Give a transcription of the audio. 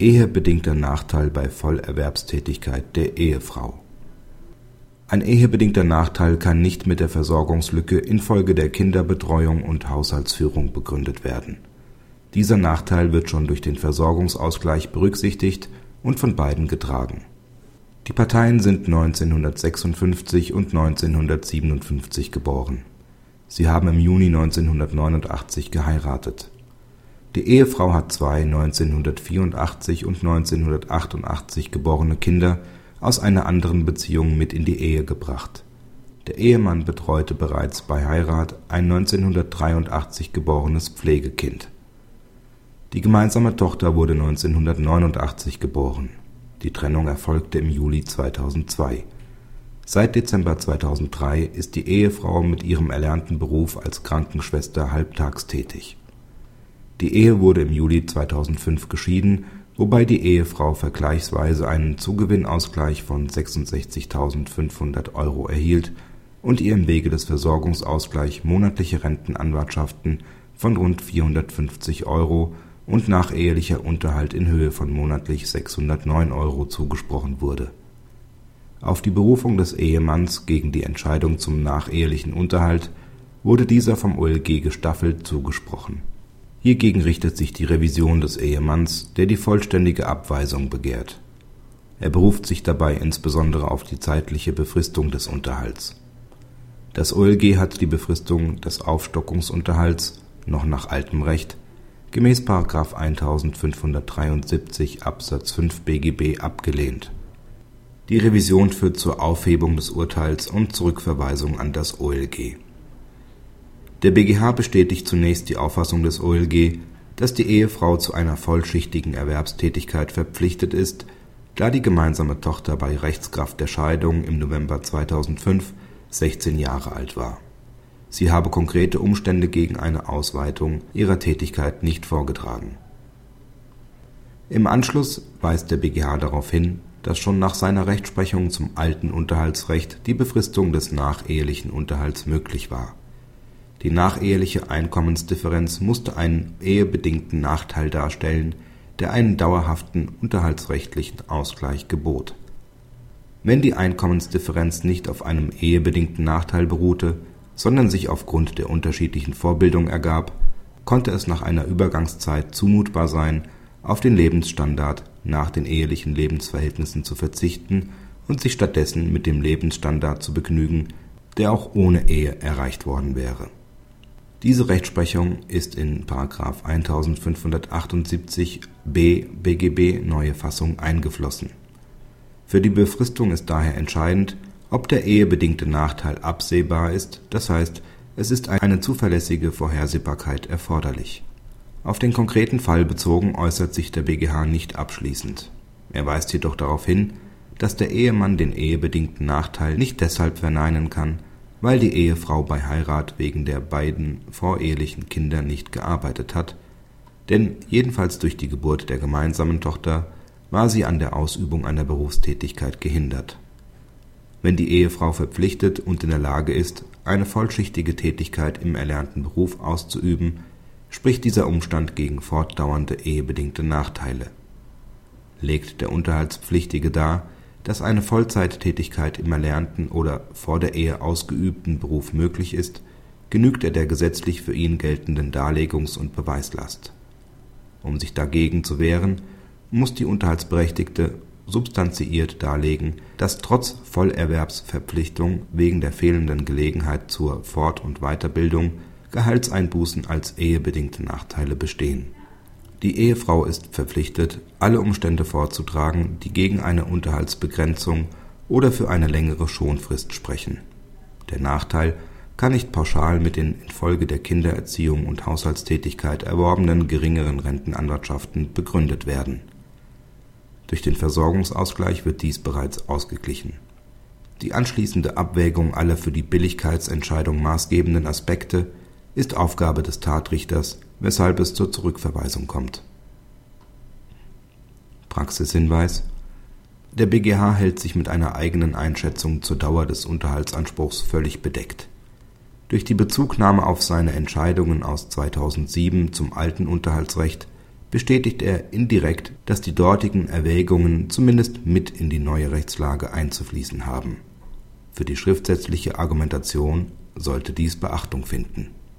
Ehebedingter Nachteil bei Vollerwerbstätigkeit der Ehefrau Ein ehebedingter Nachteil kann nicht mit der Versorgungslücke infolge der Kinderbetreuung und Haushaltsführung begründet werden. Dieser Nachteil wird schon durch den Versorgungsausgleich berücksichtigt und von beiden getragen. Die Parteien sind 1956 und 1957 geboren. Sie haben im Juni 1989 geheiratet die Ehefrau hat zwei 1984 und 1988 geborene Kinder aus einer anderen Beziehung mit in die Ehe gebracht. Der Ehemann betreute bereits bei Heirat ein 1983 geborenes Pflegekind. Die gemeinsame Tochter wurde 1989 geboren. Die Trennung erfolgte im Juli 2002. Seit Dezember 2003 ist die Ehefrau mit ihrem erlernten Beruf als Krankenschwester halbtags tätig die Ehe wurde im Juli 2005 geschieden, wobei die Ehefrau vergleichsweise einen Zugewinnausgleich von 66.500 Euro erhielt und ihr im Wege des Versorgungsausgleich monatliche Rentenanwartschaften von rund 450 Euro und nachehelicher Unterhalt in Höhe von monatlich 609 Euro zugesprochen wurde. Auf die Berufung des Ehemanns gegen die Entscheidung zum nachehelichen Unterhalt wurde dieser vom OLG gestaffelt zugesprochen Hiergegen richtet sich die Revision des Ehemanns, der die vollständige Abweisung begehrt. Er beruft sich dabei insbesondere auf die zeitliche Befristung des Unterhalts. Das OLG hat die Befristung des Aufstockungsunterhalts noch nach altem Recht gemäß § 1573 Absatz 5 BGB abgelehnt. Die Revision führt zur Aufhebung des Urteils und Zurückverweisung an das OLG der BgH bestätigt zunächst die Auffassung des OLG, dass die Ehefrau zu einer vollschichtigen Erwerbstätigkeit verpflichtet ist, da die gemeinsame Tochter bei Rechtskraft der Scheidung im November 2005 16 Jahre alt war. Sie habe konkrete Umstände gegen eine Ausweitung ihrer Tätigkeit nicht vorgetragen. Im Anschluss weist der BgH darauf hin, dass schon nach seiner Rechtsprechung zum alten Unterhaltsrecht die Befristung des nachehelichen Unterhalts möglich war die nacheheliche Einkommensdifferenz musste einen ehebedingten Nachteil darstellen, der einen dauerhaften unterhaltsrechtlichen Ausgleich gebot. Wenn die Einkommensdifferenz nicht auf einem ehebedingten Nachteil beruhte, sondern sich aufgrund der unterschiedlichen Vorbildung ergab, konnte es nach einer Übergangszeit zumutbar sein, auf den Lebensstandard nach den ehelichen Lebensverhältnissen zu verzichten und sich stattdessen mit dem Lebensstandard zu begnügen, der auch ohne Ehe erreicht worden wäre diese Rechtsprechung ist in § 1578 b BGB neue Fassung eingeflossen. Für die Befristung ist daher entscheidend, ob der ehebedingte Nachteil absehbar ist, das heißt, es ist eine zuverlässige Vorhersehbarkeit erforderlich. Auf den konkreten Fall bezogen äußert sich der BgH nicht abschließend. Er weist jedoch darauf hin, dass der Ehemann den ehebedingten Nachteil nicht deshalb verneinen kann weil die Ehefrau bei Heirat wegen der beiden vorehelichen Kinder nicht gearbeitet hat, denn jedenfalls durch die Geburt der gemeinsamen Tochter war sie an der Ausübung einer Berufstätigkeit gehindert. Wenn die Ehefrau verpflichtet und in der Lage ist, eine vollschichtige Tätigkeit im erlernten Beruf auszuüben, spricht dieser Umstand gegen fortdauernde ehebedingte Nachteile. Legt der Unterhaltspflichtige dar dass eine Vollzeittätigkeit im erlernten oder vor der Ehe ausgeübten Beruf möglich ist, genügt er der gesetzlich für ihn geltenden Darlegungs und Beweislast. Um sich dagegen zu wehren, muss die Unterhaltsberechtigte substanziiert darlegen, dass trotz Vollerwerbsverpflichtung wegen der fehlenden Gelegenheit zur Fort und Weiterbildung Gehaltseinbußen als ehebedingte Nachteile bestehen die Ehefrau ist verpflichtet, alle Umstände vorzutragen, die gegen eine Unterhaltsbegrenzung oder für eine längere Schonfrist sprechen. Der Nachteil kann nicht pauschal mit den infolge der Kindererziehung und Haushaltstätigkeit erworbenen geringeren Rentenanwartschaften begründet werden. Durch den Versorgungsausgleich wird dies bereits ausgeglichen. Die anschließende Abwägung aller für die Billigkeitsentscheidung maßgebenden Aspekte ist Aufgabe des Tatrichters weshalb es zur Zurückverweisung kommt. Praxishinweis Der BgH hält sich mit einer eigenen Einschätzung zur Dauer des Unterhaltsanspruchs völlig bedeckt. Durch die Bezugnahme auf seine Entscheidungen aus 2007 zum alten Unterhaltsrecht bestätigt er indirekt, dass die dortigen Erwägungen zumindest mit in die neue Rechtslage einzufließen haben. Für die schriftsätzliche Argumentation sollte dies Beachtung finden